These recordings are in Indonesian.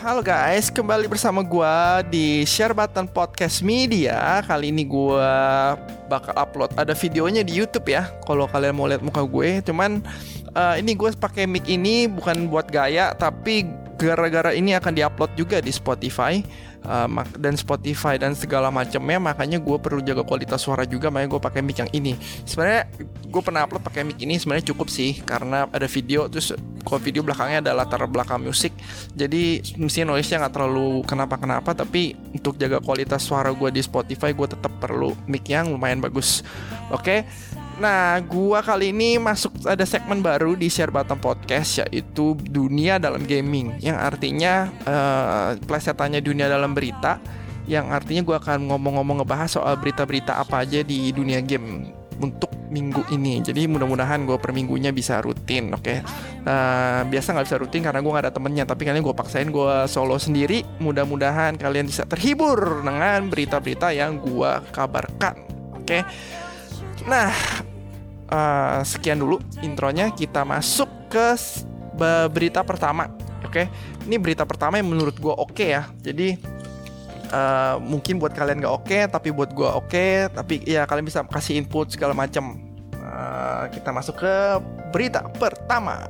Halo guys, kembali bersama gua di Share Button Podcast Media. Kali ini gua bakal upload ada videonya di YouTube ya. Kalau kalian mau lihat muka gue, cuman uh, ini gue pakai mic ini bukan buat gaya, tapi gara-gara ini akan diupload juga di Spotify uh, dan Spotify dan segala macamnya makanya gue perlu jaga kualitas suara juga makanya gue pakai mic yang ini. Sebenarnya gue pernah upload pakai mic ini sebenarnya cukup sih karena ada video terus kalau video belakangnya ada latar belakang musik. Jadi mesti noise-nya nggak terlalu kenapa-kenapa tapi untuk jaga kualitas suara gue di Spotify gue tetap perlu mic yang lumayan bagus. Oke? okay? Nah, gua kali ini masuk ada segmen baru di Share Button Podcast yaitu dunia dalam gaming yang artinya uh, plesetannya dunia dalam berita yang artinya gua akan ngomong-ngomong ngebahas soal berita-berita apa aja di dunia game untuk minggu ini. Jadi mudah-mudahan gue per minggunya bisa rutin, oke? Okay? Uh, biasa nggak bisa rutin karena gue nggak ada temennya, tapi kalian gue paksain gue solo sendiri. Mudah-mudahan kalian bisa terhibur dengan berita-berita yang gue kabarkan, oke? Okay? Nah, uh, sekian dulu intronya. Kita masuk ke berita pertama. Oke, okay? ini berita pertama yang menurut gue oke okay ya. Jadi uh, mungkin buat kalian gak oke, okay, tapi buat gue oke. Okay, tapi ya kalian bisa kasih input segala macam. Uh, kita masuk ke berita pertama.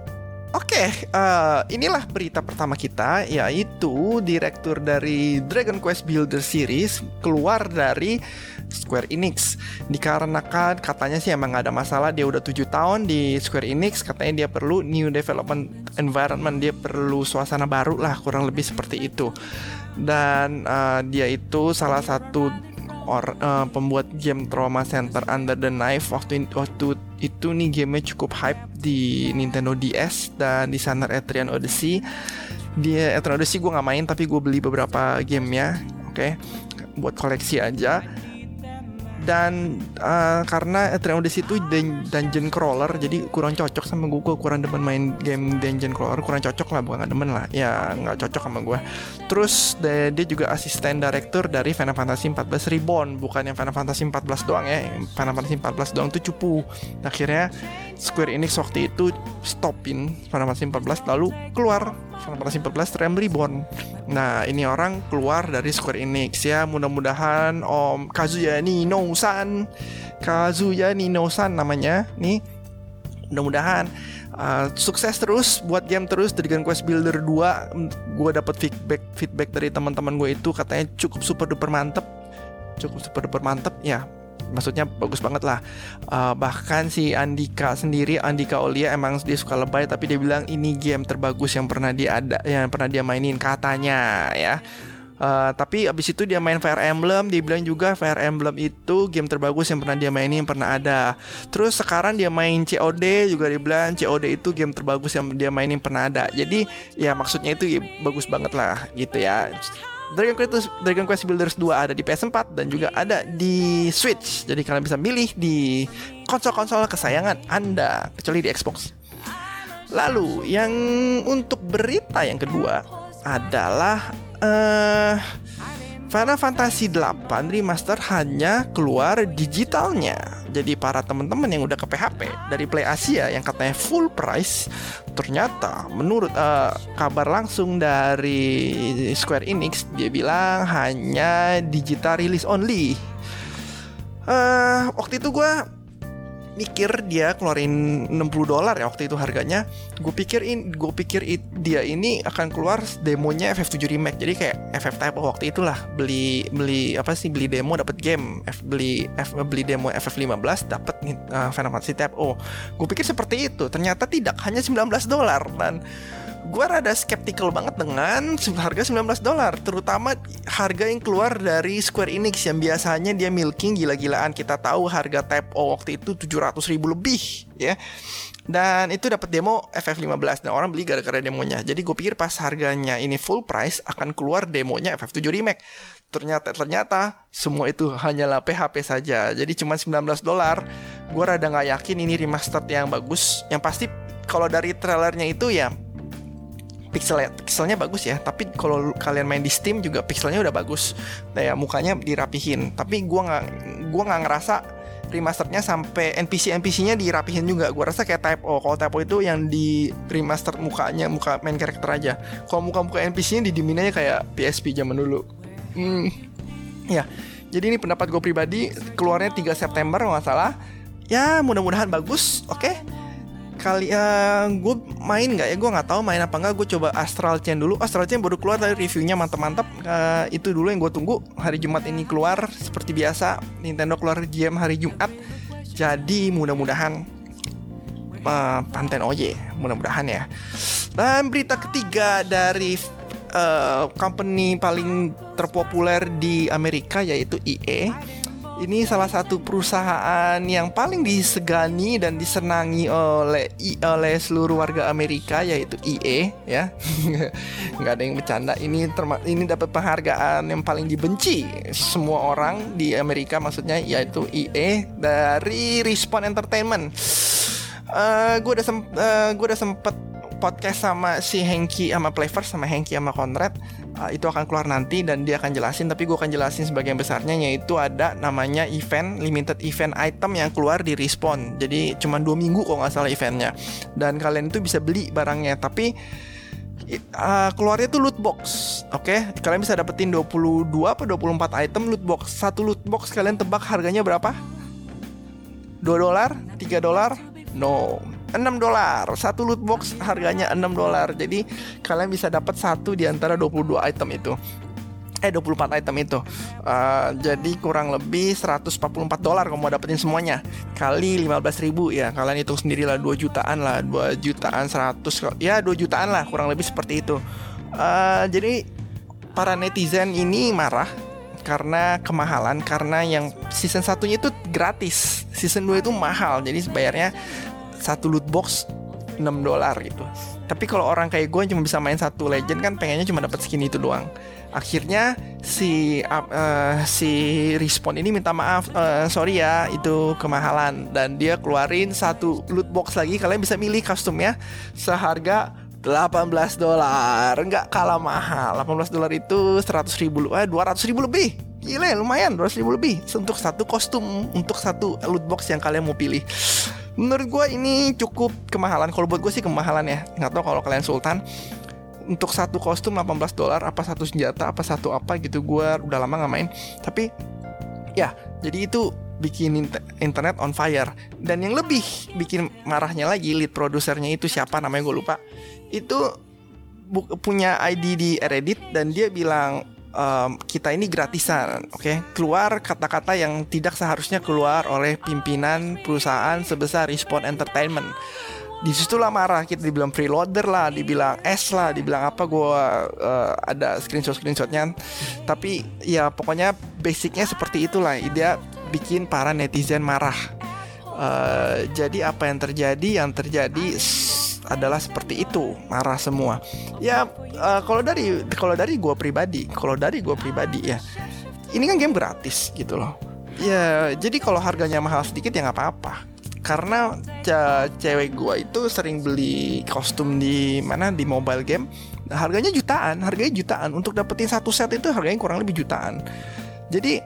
Oke, okay, uh, inilah berita pertama kita, yaitu direktur dari Dragon Quest Builder Series keluar dari Square Enix. Dikarenakan katanya sih emang gak ada masalah, dia udah 7 tahun di Square Enix, katanya dia perlu new development environment, dia perlu suasana baru lah, kurang lebih seperti itu. Dan uh, dia itu salah satu or, uh, pembuat game Trauma Center Under the Knife waktu waktu itu nih gamenya cukup hype di Nintendo DS dan di sana Etrian Odyssey. Dia Etrian Odyssey gue nggak main tapi gue beli beberapa gamenya, oke, okay? buat koleksi aja dan uh, karena Etrian Odyssey itu dungeon crawler jadi kurang cocok sama gue kurang demen main game dungeon crawler. Kurang cocok lah bukan demen lah. Ya nggak cocok sama gue terus dia, dia juga asisten director dari Final Fantasy 14 Reborn. Bukan yang Final Fantasy 14 doang ya. Final Fantasy 14 doang tuh cupu. Akhirnya Square Enix waktu itu stopin Final Fantasy 14 lalu keluar Final Fantasy 14 Realm Reborn nah ini orang keluar dari Square Enix ya. Mudah-mudahan Om Kazuya Nino-san Kazuya Nino-san namanya nih. Mudah-mudahan uh, sukses terus buat game terus Dragon Quest Builder 2 gue dapat feedback feedback dari teman-teman gue itu katanya cukup super duper mantep. Cukup super duper mantep ya maksudnya bagus banget lah. Uh, bahkan si Andika sendiri Andika Olia emang dia suka lebay tapi dia bilang ini game terbagus yang pernah dia ada yang pernah dia mainin katanya ya. Uh, tapi abis itu dia main Fire Emblem Dia bilang juga Fire Emblem itu game terbagus yang pernah dia mainin pernah ada. Terus sekarang dia main COD juga dia bilang COD itu game terbagus yang dia mainin pernah ada. Jadi ya maksudnya itu ya, bagus banget lah gitu ya Dragon Quest Dragon Quest Builders 2 ada di PS4 dan juga ada di Switch. Jadi kalian bisa milih di konsol-konsol kesayangan Anda kecuali di Xbox. Lalu yang untuk berita yang kedua adalah uh, Final Fantasy 8 remaster hanya keluar digitalnya. Jadi para teman-teman yang udah ke PHP dari Play Asia yang katanya full price, ternyata menurut uh, kabar langsung dari Square Enix dia bilang hanya digital release only. Uh, waktu itu gue mikir dia keluarin 60 dolar ya waktu itu harganya. Gue pikir in gue pikir it, dia ini akan keluar demonya FF7 remake. Jadi kayak FF Type waktu itulah. Beli beli apa sih beli demo dapat game. F, beli F, beli demo FF15 dapat uh, Final Fantasy Type O. Gue pikir seperti itu. Ternyata tidak hanya 19 dolar dan gue rada skeptical banget dengan harga 19 dolar terutama harga yang keluar dari Square Enix yang biasanya dia milking gila-gilaan. Kita tahu harga Type O waktu itu 700 ribu lebih ya. Dan itu dapat demo FF15 dan orang beli gara-gara demonya. Jadi gue pikir pas harganya ini full price akan keluar demonya FF7 remake. Ternyata ternyata semua itu hanyalah PHP saja. Jadi cuma 19 dolar. Gue rada nggak yakin ini remastered yang bagus. Yang pasti kalau dari trailernya itu ya pixel pixelnya bagus ya tapi kalau kalian main di Steam juga pixelnya udah bagus nah ya mukanya dirapihin tapi gua nggak gua nggak ngerasa remasternya sampai NPC NPC-nya dirapihin juga. Gua rasa kayak Type O. Kalau Type O itu yang di remaster mukanya, muka main karakter aja. Kalau muka-muka NPC-nya didimin aja kayak PSP zaman dulu. Hmm, ya. Jadi ini pendapat gue pribadi keluarnya 3 September nggak salah. Ya mudah-mudahan bagus. Oke. Okay? Kali uh, gue main nggak ya? Gue nggak tahu main apa nggak. Gue coba Astral Chain dulu. Astral Chain baru keluar dari reviewnya mantap-mantap uh, itu dulu yang gue tunggu. Hari Jumat ini keluar seperti biasa. Nintendo keluar GM hari Jumat. Jadi mudah-mudahan uh, Panten Oye mudah-mudahan ya. Dan berita ketiga dari uh, company paling terpopuler di Amerika yaitu EA ini salah satu perusahaan yang paling disegani dan disenangi oleh oleh seluruh warga Amerika yaitu EA ya. Nggak ada yang bercanda. Ini ini dapat penghargaan yang paling dibenci semua orang di Amerika maksudnya yaitu EA dari Respawn Entertainment. Uh, eh, gue udah sem uh, gue udah sempet podcast sama si Hengki sama Playver sama Hengki sama Conrad uh, itu akan keluar nanti dan dia akan jelasin. Tapi gue akan jelasin sebagian besarnya yaitu ada namanya event limited event item yang keluar di Respawn. Jadi cuma dua minggu kok nggak salah eventnya. Dan kalian itu bisa beli barangnya. Tapi uh, keluarnya tuh loot box oke? Okay? kalian bisa dapetin 22 apa 24 item loot box. Satu loot box kalian tebak harganya berapa? 2 dolar? 3 dolar no. 6 dolar. Satu loot box harganya 6 dolar. Jadi kalian bisa dapat satu di antara 22 item itu. Eh 24 item itu. Uh, jadi kurang lebih 144 dolar kalau mau dapetin semuanya. Kali 15 ribu. Ya kalian hitung sendiri lah 2 jutaan lah. 2 jutaan 100 ya 2 jutaan lah. Kurang lebih seperti itu. Uh, jadi para netizen ini marah karena kemahalan karena yang season satunya itu gratis season 2 itu mahal jadi bayarnya satu loot box 6 dolar gitu. Tapi kalau orang kayak gue cuma bisa main satu legend kan pengennya cuma dapat skin itu doang. Akhirnya si uh, si respawn ini minta maaf, uh, sorry ya itu kemahalan dan dia keluarin satu loot box lagi. Kalian bisa milih customnya seharga 18 dolar, nggak kalah mahal. 18 dolar itu 100 ribu, eh 200 ribu lebih. Gila lumayan 200 ribu lebih. Untuk satu kostum untuk satu loot box yang kalian mau pilih. Menurut gue ini cukup kemahalan. Kalau buat gue sih kemahalan ya. Nggak tahu kalau kalian sultan. Untuk satu kostum 18 dolar apa satu senjata apa satu apa gitu gue udah lama nggak main. Tapi ya jadi itu bikin internet on fire. Dan yang lebih bikin marahnya lagi lead produsernya itu siapa? Namanya gue lupa itu punya ID di Reddit dan dia bilang um, kita ini gratisan, oke? Okay? Keluar kata-kata yang tidak seharusnya keluar oleh pimpinan perusahaan sebesar Respawn Entertainment. Di situ lah marah kita dibilang freeloader lah, dibilang S lah, dibilang apa gue uh, ada screenshot screenshotnya. Tapi ya pokoknya basicnya seperti itulah. Dia bikin para netizen marah. Uh, jadi apa yang terjadi? Yang terjadi adalah seperti itu marah semua. Ya uh, kalau dari kalau dari gue pribadi kalau dari gue pribadi ya ini kan game gratis gitu loh. Ya jadi kalau harganya mahal sedikit ya nggak apa-apa. Karena cewek gue itu sering beli kostum di mana di mobile game harganya jutaan harganya jutaan. Untuk dapetin satu set itu harganya kurang lebih jutaan. Jadi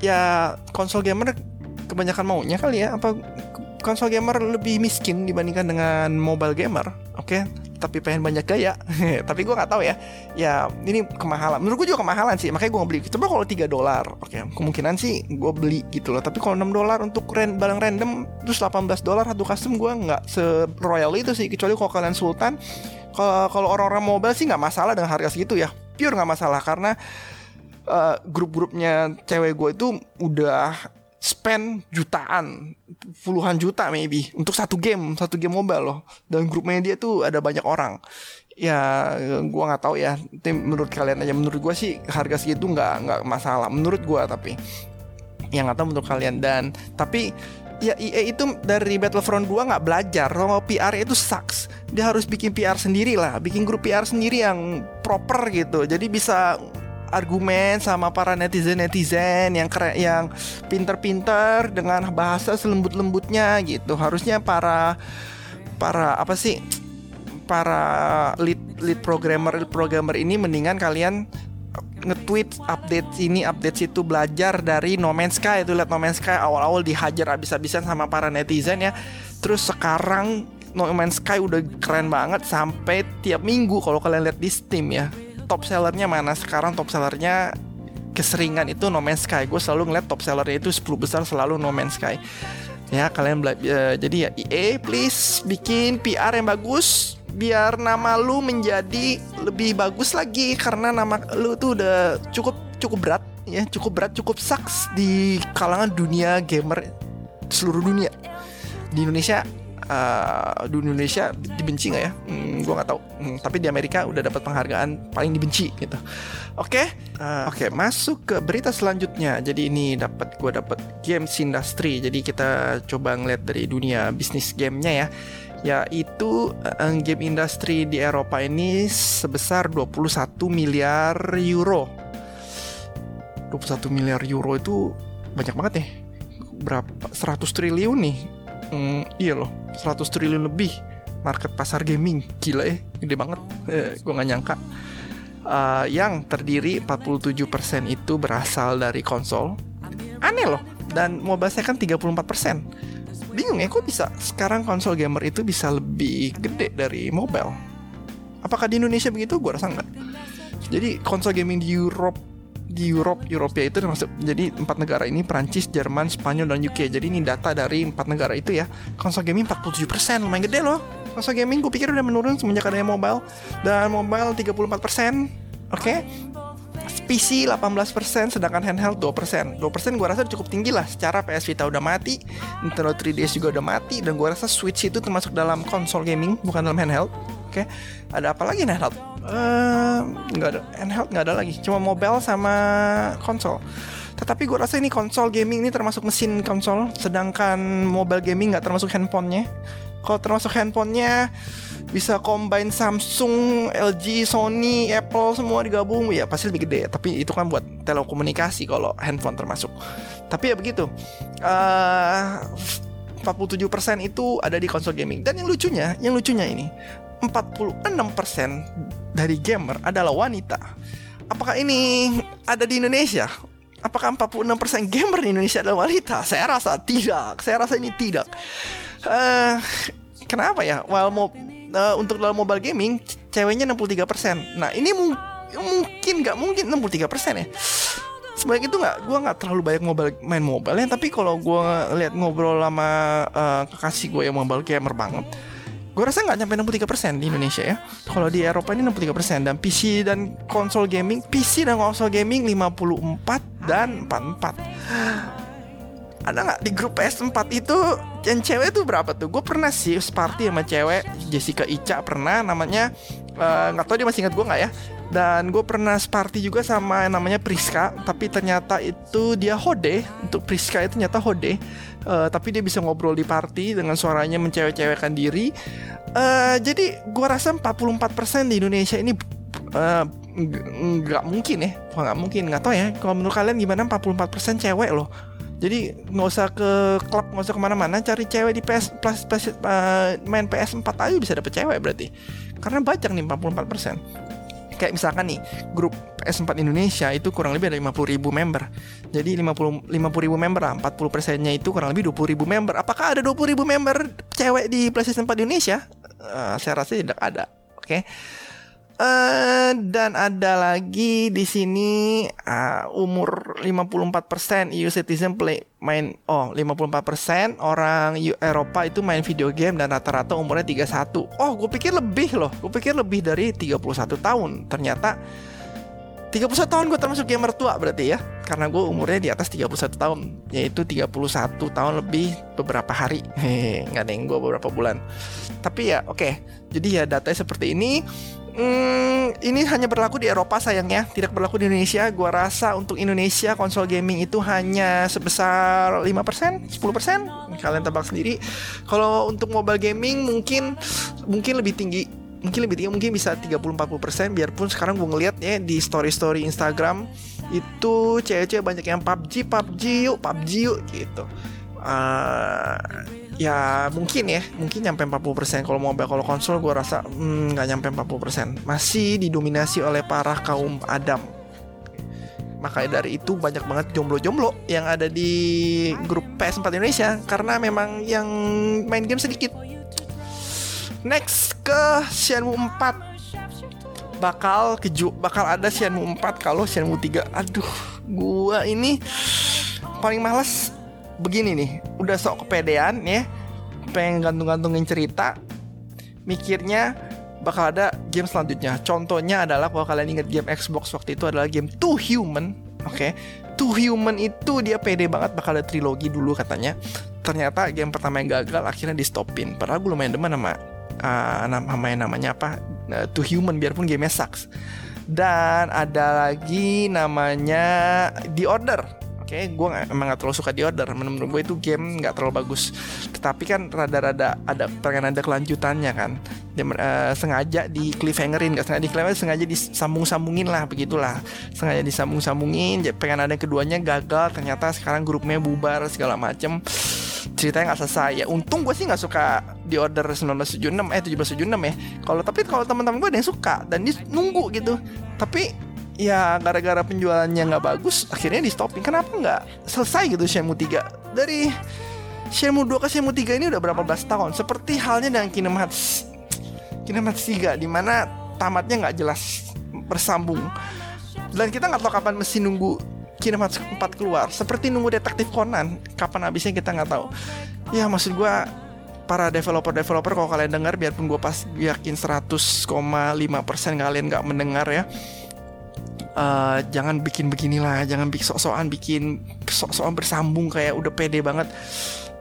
ya konsol gamer kebanyakan maunya kali ya apa konsol gamer lebih miskin dibandingkan dengan mobile gamer, oke? Okay? Tapi pengen banyak gaya, tapi gue nggak tahu ya. Ya ini kemahalan. Menurut gue juga kemahalan sih, makanya gue nggak beli. Coba kalau 3 dolar, oke? Okay, kemungkinan sih gue beli gitu loh. Tapi kalau 6 dolar untuk ren barang random, terus 18 dolar satu custom gue nggak se royal itu sih. Kecuali kalau kalian sultan, kalau orang-orang mobile sih nggak masalah dengan harga segitu ya. Pure nggak masalah karena uh, grup-grupnya cewek gue itu udah spend jutaan, puluhan juta maybe untuk satu game, satu game mobile loh. Dan grup media tuh ada banyak orang. Ya, gua nggak tahu ya. Tim menurut kalian aja. Menurut gua sih harga segitu nggak nggak masalah. Menurut gua tapi yang nggak tahu menurut kalian dan tapi ya EA itu dari Battlefront 2 nggak belajar kalau PR itu sucks dia harus bikin PR sendiri lah bikin grup PR sendiri yang proper gitu jadi bisa argumen sama para netizen-netizen yang keren yang pinter-pinter dengan bahasa selembut-lembutnya gitu. Harusnya para para apa sih? para lead lead programmer lead programmer ini mendingan kalian nge tweet update ini update situ belajar dari No Man's Sky itu lihat No Man's Sky awal-awal dihajar abis-abisan sama para netizen ya terus sekarang No Man's Sky udah keren banget sampai tiap minggu kalau kalian lihat di Steam ya top sellernya mana? Sekarang top sellernya keseringan itu No Man's Sky. Gue selalu ngeliat top sellernya itu 10 besar selalu No Man's Sky. Ya kalian uh, jadi ya EA please bikin PR yang bagus biar nama lu menjadi lebih bagus lagi karena nama lu tuh udah cukup cukup berat ya cukup berat cukup saks di kalangan dunia gamer seluruh dunia. Di Indonesia uh, di Indonesia dibenci nggak ya? Hmm, gue nggak tahu. Hmm, tapi di Amerika udah dapat penghargaan paling dibenci gitu. Oke, okay? uh, oke okay, masuk ke berita selanjutnya. Jadi ini dapat gue dapat games industry. Jadi kita coba ngeliat dari dunia bisnis gamenya ya yaitu uh, game industri di Eropa ini sebesar 21 miliar euro. 21 miliar euro itu banyak banget ya. Berapa 100 triliun nih. Hmm, iya loh, 100 triliun lebih market pasar gaming. Gila ya, gede banget. Eh, gue gak nyangka. Uh, yang terdiri 47% itu berasal dari konsol. Aneh loh. Dan mobile kan 34% bingung ya kok bisa sekarang konsol gamer itu bisa lebih gede dari mobile apakah di Indonesia begitu gue rasa enggak jadi konsol gaming di Europe di Europe Eropa itu termasuk jadi empat negara ini Prancis, Jerman, Spanyol dan UK. Jadi ini data dari empat negara itu ya. Konsol gaming 47% lumayan gede loh. Konsol gaming gue pikir udah menurun semenjak adanya mobile dan mobile 34%. Oke. Okay? PC 18% sedangkan handheld 2% 2% gue rasa cukup tinggi lah secara PS Vita udah mati Nintendo 3DS juga udah mati dan gue rasa Switch itu termasuk dalam konsol gaming bukan dalam handheld oke okay. ada apa lagi handheld uh, nggak ada handheld nggak ada lagi cuma mobile sama konsol tetapi gue rasa ini konsol gaming ini termasuk mesin konsol sedangkan mobile gaming nggak termasuk handphonenya kalau termasuk handphonenya bisa combine Samsung, LG, Sony, Apple semua digabung ya pasti lebih gede. Tapi itu kan buat telekomunikasi kalau handphone termasuk. Tapi ya begitu. Uh, 47% itu ada di konsol gaming. Dan yang lucunya, yang lucunya ini 46% dari gamer adalah wanita. Apakah ini ada di Indonesia? Apakah 46% gamer di Indonesia adalah wanita? Saya rasa tidak. Saya rasa ini tidak uh, kenapa ya? Well, mau uh, untuk dalam mobile gaming ceweknya 63%. Nah, ini mung mungkin nggak mungkin 63% ya. Sebaik itu nggak, gue nggak terlalu banyak mobile main mobile ya. Tapi kalau gue lihat ngobrol sama uh, kekasih gue yang mobile gamer banget, gue rasa nggak nyampe 63% di Indonesia ya. Kalau di Eropa ini 63% dan PC dan konsol gaming, PC dan konsol gaming 54 dan 44 ada nggak di grup PS4 itu yang cewek tuh berapa tuh? Gue pernah sih party sama cewek Jessica Ica pernah namanya eh, nggak uh, tahu dia masih ingat gue nggak ya. Dan gue pernah party juga sama namanya Priska, tapi ternyata itu dia hode. Untuk Priska itu ternyata hode. Uh, tapi dia bisa ngobrol di party dengan suaranya mencewek-cewekkan diri. Uh, jadi gue rasa 44% di Indonesia ini uh, nggak mungkin ya, nggak mungkin nggak tahu ya. Kalau menurut kalian gimana 44% cewek loh? Jadi nggak usah ke klub, nggak usah ke mana-mana, cari cewek di PS, plus, plus uh, main PS 4 aja bisa dapet cewek berarti. Karena banyak nih 44%. Kayak misalkan nih, grup PS4 Indonesia itu kurang lebih ada 50 ribu member. Jadi 50, 50 ribu member lah, 40 persennya itu kurang lebih 20 ribu member. Apakah ada 20 ribu member cewek di PlayStation 4 Indonesia? Uh, saya rasa tidak ada. Oke. Okay? Uh, dan ada lagi di sini uh, umur 54% EU citizen play main oh 54% orang Eropa itu main video game dan rata-rata umurnya 31. Oh, gue pikir lebih loh. Gue pikir lebih dari 31 tahun. Ternyata 31 tahun gue termasuk gamer tua berarti ya Karena gue umurnya di atas 31 tahun Yaitu 31 tahun lebih beberapa hari Hehehe, Nggak yang gue beberapa bulan Tapi ya oke okay. Jadi ya datanya seperti ini Hmm, ini hanya berlaku di Eropa sayangnya, tidak berlaku di Indonesia. Gua rasa untuk Indonesia konsol gaming itu hanya sebesar 5%, 10%. Kalian tebak sendiri. Kalau untuk mobile gaming mungkin mungkin lebih tinggi. Mungkin lebih tinggi, mungkin bisa 30-40% Biarpun sekarang gue ngeliat ya di story-story Instagram Itu cewek-cewek banyak yang PUBG, PUBG yuk, PUBG yuk gitu. Uh, ya mungkin ya mungkin nyampe 40% kalau mobile kalau konsol gue rasa hmm, nggak hmm, nyampe 40% masih didominasi oleh para kaum Adam. Makanya dari itu banyak banget jomblo-jomblo yang ada di grup PS4 Indonesia. Karena memang yang main game sedikit next ke Shenmue 4 bakal keju bakal ada Shenmue 4 kalau Shenmue 3 aduh gua ini paling males begini nih udah sok kepedean ya pengen gantung-gantungin cerita mikirnya bakal ada game selanjutnya. Contohnya adalah kalau kalian ingat game Xbox waktu itu adalah game Two Human. Oke, okay? Two Human itu dia pede banget bakal ada trilogi dulu katanya. Ternyata game pertama yang gagal akhirnya di stopin. Padahal gue lumayan demen sama uh, nama yang namanya apa uh, Two Human biarpun gamenya sucks. Dan ada lagi namanya The Order Okay, gue emang gak terlalu suka di order. Menurut gue itu game gak terlalu bagus. Tetapi kan rada-rada ada pengen ada kelanjutannya kan. Dia uh, sengaja di cliffhangerin, gak sengaja di cliffhanger, sengaja disambung-sambungin lah begitulah. Sengaja disambung-sambungin, pengen ada keduanya gagal. Ternyata sekarang grupnya bubar segala macem ceritanya nggak selesai ya untung gue sih nggak suka di order 1976 eh 1776 ya kalau tapi kalau teman-teman gue ada yang suka dan dia nunggu gitu tapi ya gara-gara penjualannya nggak bagus akhirnya di stopin kenapa nggak selesai gitu Shenmue 3 dari Shenmue 2 ke Shenmue 3 ini udah berapa belas tahun? Seperti halnya dengan Kingdom Hearts Kingdom Hearts 3 di mana tamatnya nggak jelas bersambung. Dan kita nggak tahu kapan mesti nunggu Kingdom Hearts 4 keluar. Seperti nunggu detektif Conan kapan habisnya kita nggak tahu. Ya maksud gue para developer-developer kalau kalian dengar biarpun gue pas yakin 100,5% kalian nggak mendengar ya uh, jangan bikin beginilah jangan bikin sok-sokan bikin sok-sokan bersambung kayak udah pede banget.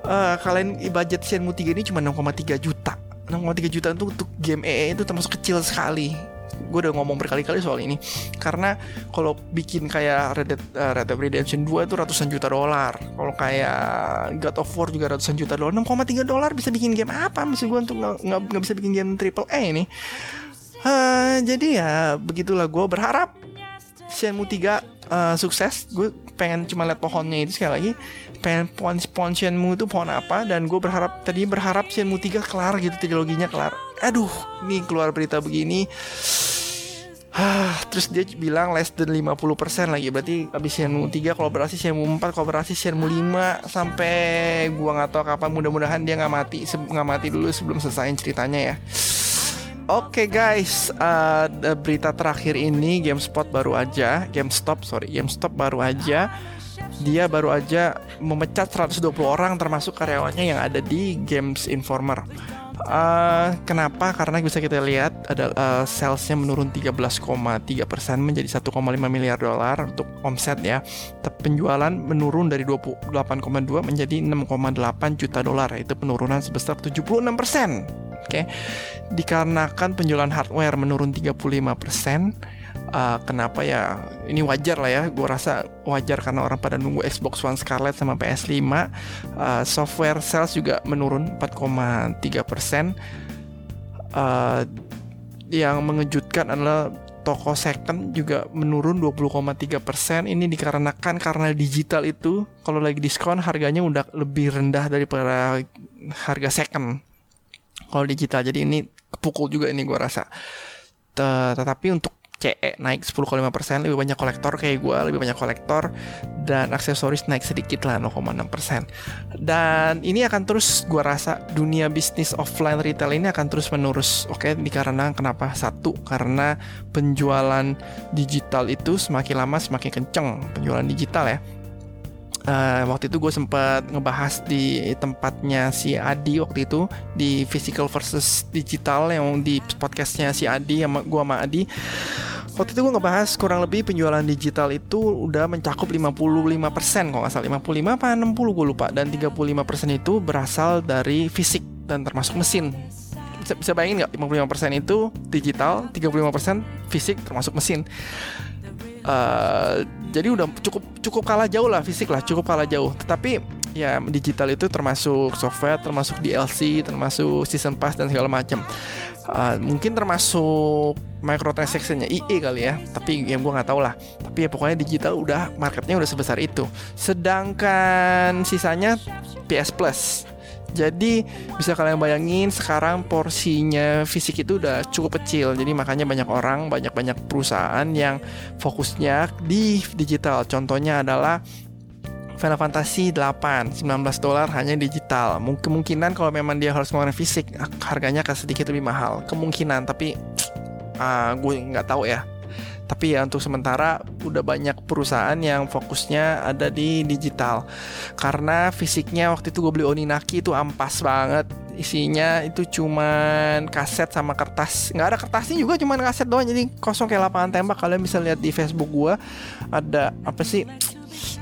Uh, kalian budget Shenmue 3 ini cuma 6,3 juta. 6,3 juta itu untuk game EE itu termasuk kecil sekali. Gue udah ngomong berkali-kali soal ini. Karena kalau bikin kayak Red Dead, uh, Red Dead Redemption 2 itu ratusan juta dolar. Kalau kayak God of War juga ratusan juta dolar. 6,3 dolar bisa bikin game apa? Maksud gue untuk nggak bisa bikin game triple A ini. Uh, jadi ya begitulah. Gue berharap Shenmue 3 uh, eh, sukses. Gue pengen cuma lihat pohonnya itu sekali lagi. Pengen pohon, pohon Shenmue itu pohon apa dan gue berharap tadi berharap Shenmue 3 kelar gitu triloginya kelar. Aduh nih keluar berita begini. Hah, terus dia bilang less than 50% lagi. Berarti abis Shenmue 3 kolaborasi Shenmue 4 kolaborasi Shenmue 5 Sampai gua nggak tahu kapan. Mudah-mudahan dia nggak mati nggak mati dulu sebelum selesai ceritanya ya Oke okay guys, uh, berita terakhir ini GameSpot baru aja, GameStop sorry, GameStop baru aja dia baru aja memecat 120 orang termasuk karyawannya yang ada di Games Informer. Uh, kenapa? Karena bisa kita lihat ada uh, salesnya menurun 13,3 persen menjadi 1,5 miliar dolar untuk omset ya. Penjualan menurun dari 28,2 menjadi 6,8 juta dolar, itu penurunan sebesar 76 persen. Oke, okay? dikarenakan penjualan hardware menurun 35%, uh, kenapa ya? Ini wajar lah ya, gue rasa wajar karena orang pada nunggu Xbox One Scarlett sama PS5. Uh, software sales juga menurun 4,3%. Uh, yang mengejutkan adalah toko second juga menurun 20,3 persen. Ini dikarenakan karena digital itu kalau lagi diskon harganya udah lebih rendah daripada harga second kalau digital jadi ini pukul juga ini gue rasa. Tetapi untuk CE naik 10,5% lebih banyak kolektor kayak gue lebih banyak kolektor dan aksesoris naik sedikit lah 0,6% dan ini akan terus gue rasa dunia bisnis offline retail ini akan terus menerus oke okay? dikarenakan kenapa? Satu karena penjualan digital itu semakin lama semakin kenceng penjualan digital ya uh, waktu itu gue sempat ngebahas di tempatnya si Adi waktu itu di physical versus digital yang di podcastnya si Adi sama gue sama Adi. Waktu itu gue ngebahas kurang lebih penjualan digital itu udah mencakup 55% kalau nggak salah. 55 apa 60 gue lupa. Dan 35% itu berasal dari fisik dan termasuk mesin. Bisa, bisa bayangin nggak 55% itu digital 35% fisik termasuk mesin uh, jadi udah cukup cukup kalah jauh lah fisik lah cukup kalah jauh. Tetapi ya digital itu termasuk software termasuk DLC termasuk season pass dan segala macam. Uh, mungkin termasuk microtransactionnya IE kali ya tapi yang gue nggak tahu lah tapi ya pokoknya digital udah marketnya udah sebesar itu. Sedangkan sisanya PS Plus Jadi bisa kalian bayangin sekarang porsinya fisik itu udah cukup kecil. Jadi makanya banyak orang, banyak-banyak perusahaan yang fokusnya di digital. Contohnya adalah Final Fantasy 8 19 dolar hanya digital kemungkinan kalau memang dia harus ngeluarin fisik harganya akan sedikit lebih mahal kemungkinan tapi uh, gue nggak tahu ya tapi ya untuk sementara udah banyak perusahaan yang fokusnya ada di digital. Karena fisiknya waktu itu gue beli Oninaki itu ampas banget. Isinya itu cuman kaset sama kertas. Nggak ada kertasnya juga cuman kaset doang. Jadi kosong kayak lapangan tembak. Kalian bisa lihat di Facebook gue ada apa sih?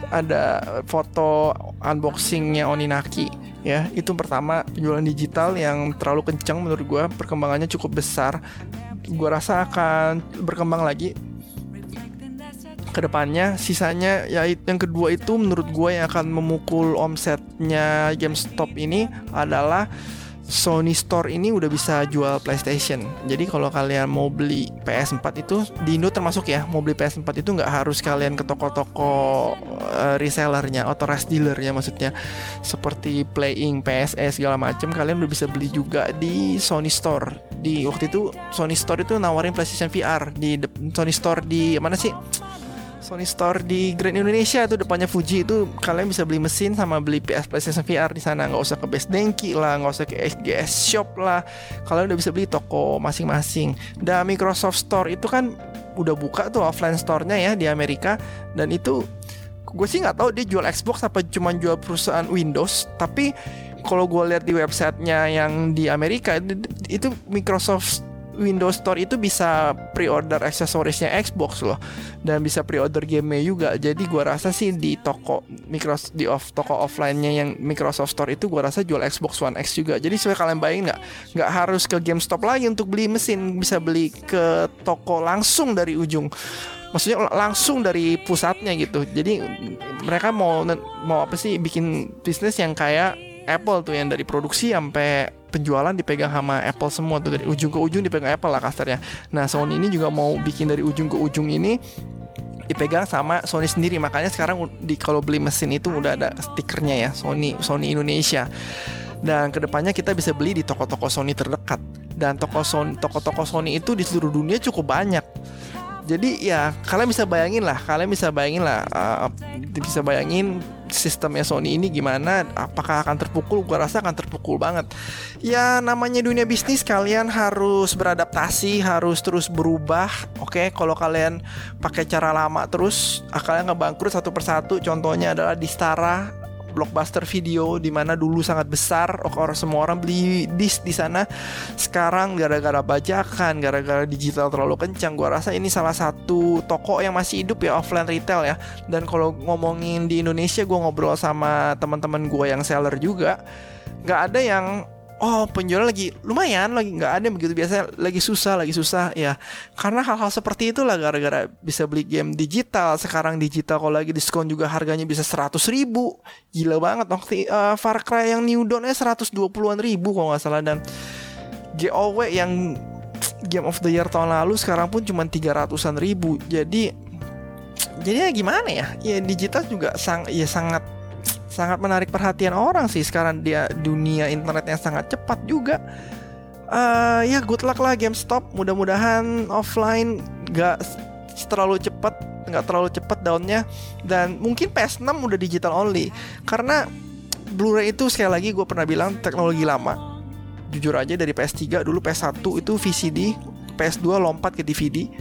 Ada foto unboxingnya Oninaki ya. Itu pertama penjualan digital yang terlalu kencang menurut gue perkembangannya cukup besar. Gue rasa akan berkembang lagi ke depannya sisanya ya yang kedua itu menurut gue yang akan memukul omsetnya GameStop ini adalah Sony Store ini udah bisa jual PlayStation. Jadi kalau kalian mau beli PS4 itu di Indo termasuk ya, mau beli PS4 itu nggak harus kalian ke toko-toko uh, resellernya, authorized dealernya maksudnya, seperti Playing, PSS segala macam, kalian udah bisa beli juga di Sony Store. Di waktu itu Sony Store itu nawarin PlayStation VR di Sony Store di mana sih? Sony Store di Grand Indonesia. Itu depannya Fuji. Itu kalian bisa beli mesin sama beli PS PlayStation VR di sana. Nggak usah ke Best Denki lah nggak usah ke SGS Shop lah. Kalian udah bisa beli toko masing-masing. Dan Microsoft Store itu kan udah buka tuh offline store-nya ya di Amerika. Dan itu gue sih nggak tahu dia jual Xbox apa cuma jual perusahaan Windows. Tapi kalau gue lihat di websitenya yang di Amerika itu Microsoft Windows Store itu bisa pre-order aksesorisnya Xbox loh. Dan bisa pre-order game juga. Jadi gua rasa sih di toko Microsoft di off toko offline-nya yang Microsoft Store itu gua rasa jual Xbox One X juga. Jadi supaya kalian bayangin nggak? Nggak harus ke GameStop lagi untuk beli mesin, bisa beli ke toko langsung dari ujung. Maksudnya langsung dari pusatnya gitu. Jadi mereka mau mau apa sih? Bikin bisnis yang kayak Apple tuh yang dari produksi sampai penjualan dipegang sama Apple semua tuh dari ujung ke ujung dipegang Apple lah kasarnya. Nah Sony ini juga mau bikin dari ujung ke ujung ini dipegang sama Sony sendiri. Makanya sekarang di kalau beli mesin itu udah ada stikernya ya Sony Sony Indonesia. Dan ke depannya kita bisa beli di toko-toko Sony terdekat. Dan toko Sony toko-toko Sony itu di seluruh dunia cukup banyak. Jadi ya kalian bisa bayangin lah kalian bisa bayangin lah uh, bisa bayangin sistemnya Sony ini gimana apakah akan terpukul? Gue rasa akan terpukul banget. Ya namanya dunia bisnis kalian harus beradaptasi harus terus berubah. Oke okay? kalau kalian pakai cara lama terus kalian ngebangkrut satu persatu. Contohnya adalah di Stara blockbuster video di mana dulu sangat besar orang semua orang beli disk di sana. Sekarang gara-gara bajakan gara-gara digital terlalu kencang gua rasa ini salah satu toko yang masih hidup ya offline retail ya. Dan kalau ngomongin di Indonesia gua ngobrol sama teman-teman gua yang seller juga nggak ada yang oh penjualan lagi lumayan lagi nggak ada begitu. Biasa lagi susah lagi susah ya. Karena hal-hal seperti itulah gara-gara bisa beli game digital. Sekarang digital kalau lagi diskon juga harganya bisa seratus ribu. Gila banget. Waktu uh, Far Cry yang New Dawn seratus dua puluhan ribu kalau nggak salah. Dan GOW yang Game of the Year tahun lalu sekarang pun cuma tiga ratusan ribu. Jadi jadi ya gimana ya? Ya digital juga sang ya sangat sangat menarik perhatian orang sih. Sekarang dia dunia internet yang sangat cepat juga. Uh, ya good luck lah GameStop. Mudah-mudahan offline gak terlalu cepat nggak terlalu cepat daunnya dan mungkin PS6 udah digital only. Karena Blu-ray itu sekali lagi gue pernah bilang teknologi lama. Jujur aja dari PS3 dulu PS1 itu VCD PS2 lompat ke DVD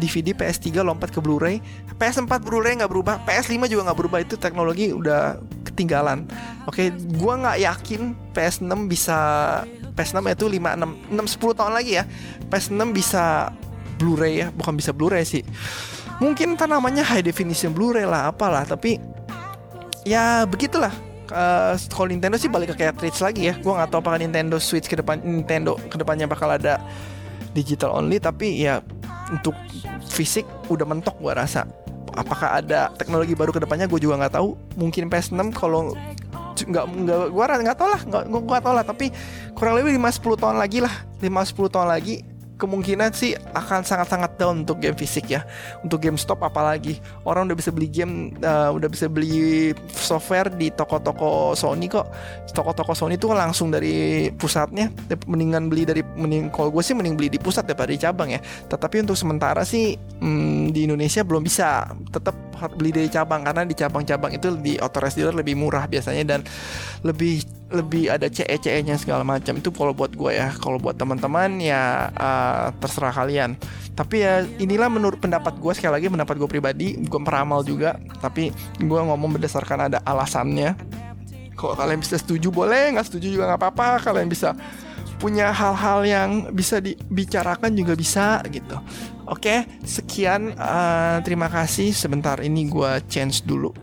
DVD PS3 lompat ke Blu-ray. PS4 Blu-ray nggak berubah PS5 juga nggak berubah. Itu teknologi udah ketinggalan. Oke, okay, gua nggak yakin PS6 bisa PS6 itu 5 6 6 10 tahun lagi ya. PS6 bisa Blu-ray ya, bukan bisa Blu-ray sih. Mungkin kan namanya high definition Blu-ray lah apalah, tapi ya begitulah. Uh, kalau Nintendo sih balik ke cartridge lagi ya. Gua nggak tahu apakah Nintendo Switch ke depan Nintendo ke depannya bakal ada digital only tapi ya untuk fisik udah mentok gua rasa apakah ada teknologi baru ke depannya gue juga nggak tahu. Mungkin PS6 kalau nggak nggak gue nggak tahu lah. Nggak gue nggak tahu lah. Tapi kurang lebih 5 10 tahun lagi lah. 5 10 tahun lagi kemungkinan sih akan sangat-sangat down untuk game fisik ya. Untuk game stop apalagi orang udah bisa beli game, uh, udah bisa beli software di toko-toko Sony kok. Toko-toko Sony tuh langsung dari pusatnya. Mendingan beli dari, mending kalau gue sih mending beli di pusat daripada di cabang ya. Tetapi untuk sementara sih hmm, di Indonesia belum bisa. Tetap beli dari cabang karena di cabang-cabang itu di authorized dealer lebih murah biasanya dan lebih lebih ada CE-CE-nya segala macam. Itu kalau buat gue ya. Kalau buat teman-teman ya uh, terserah kalian. Tapi ya inilah menurut pendapat gue sekali lagi pendapat gue pribadi gue peramal juga. Tapi gue ngomong berdasarkan ada alasannya. Kalau kalian bisa setuju boleh. Nggak setuju juga nggak apa-apa. Kalian bisa punya hal-hal yang bisa dibicarakan juga bisa gitu. Oke sekian. Uh, terima kasih. Sebentar ini gue change dulu.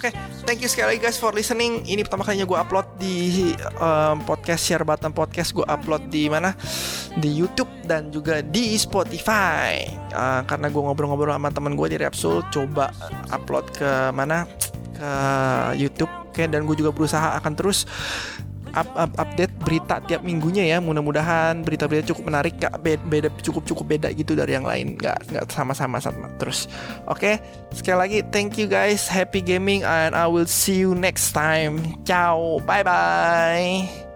Oke, thank you sekali lagi guys for listening. Ini pertama kalinya gue upload di um, podcast Share Button Podcast. Gue upload di mana? Di YouTube dan juga di Spotify. Uh, karena gue ngobrol-ngobrol sama teman gue di Repsul, coba upload ke mana? Ke YouTube. Oke, okay, dan gue juga berusaha akan terus up, up, update berita tiap minggunya ya. Mudah-mudahan berita-berita cukup menarik gak beda, cukup cukup beda gitu dari yang lain. Nggak nggak sama-sama sama terus. Oke okay? sekali lagi thank you guys. Happy gaming and I will see you next time. Ciao bye bye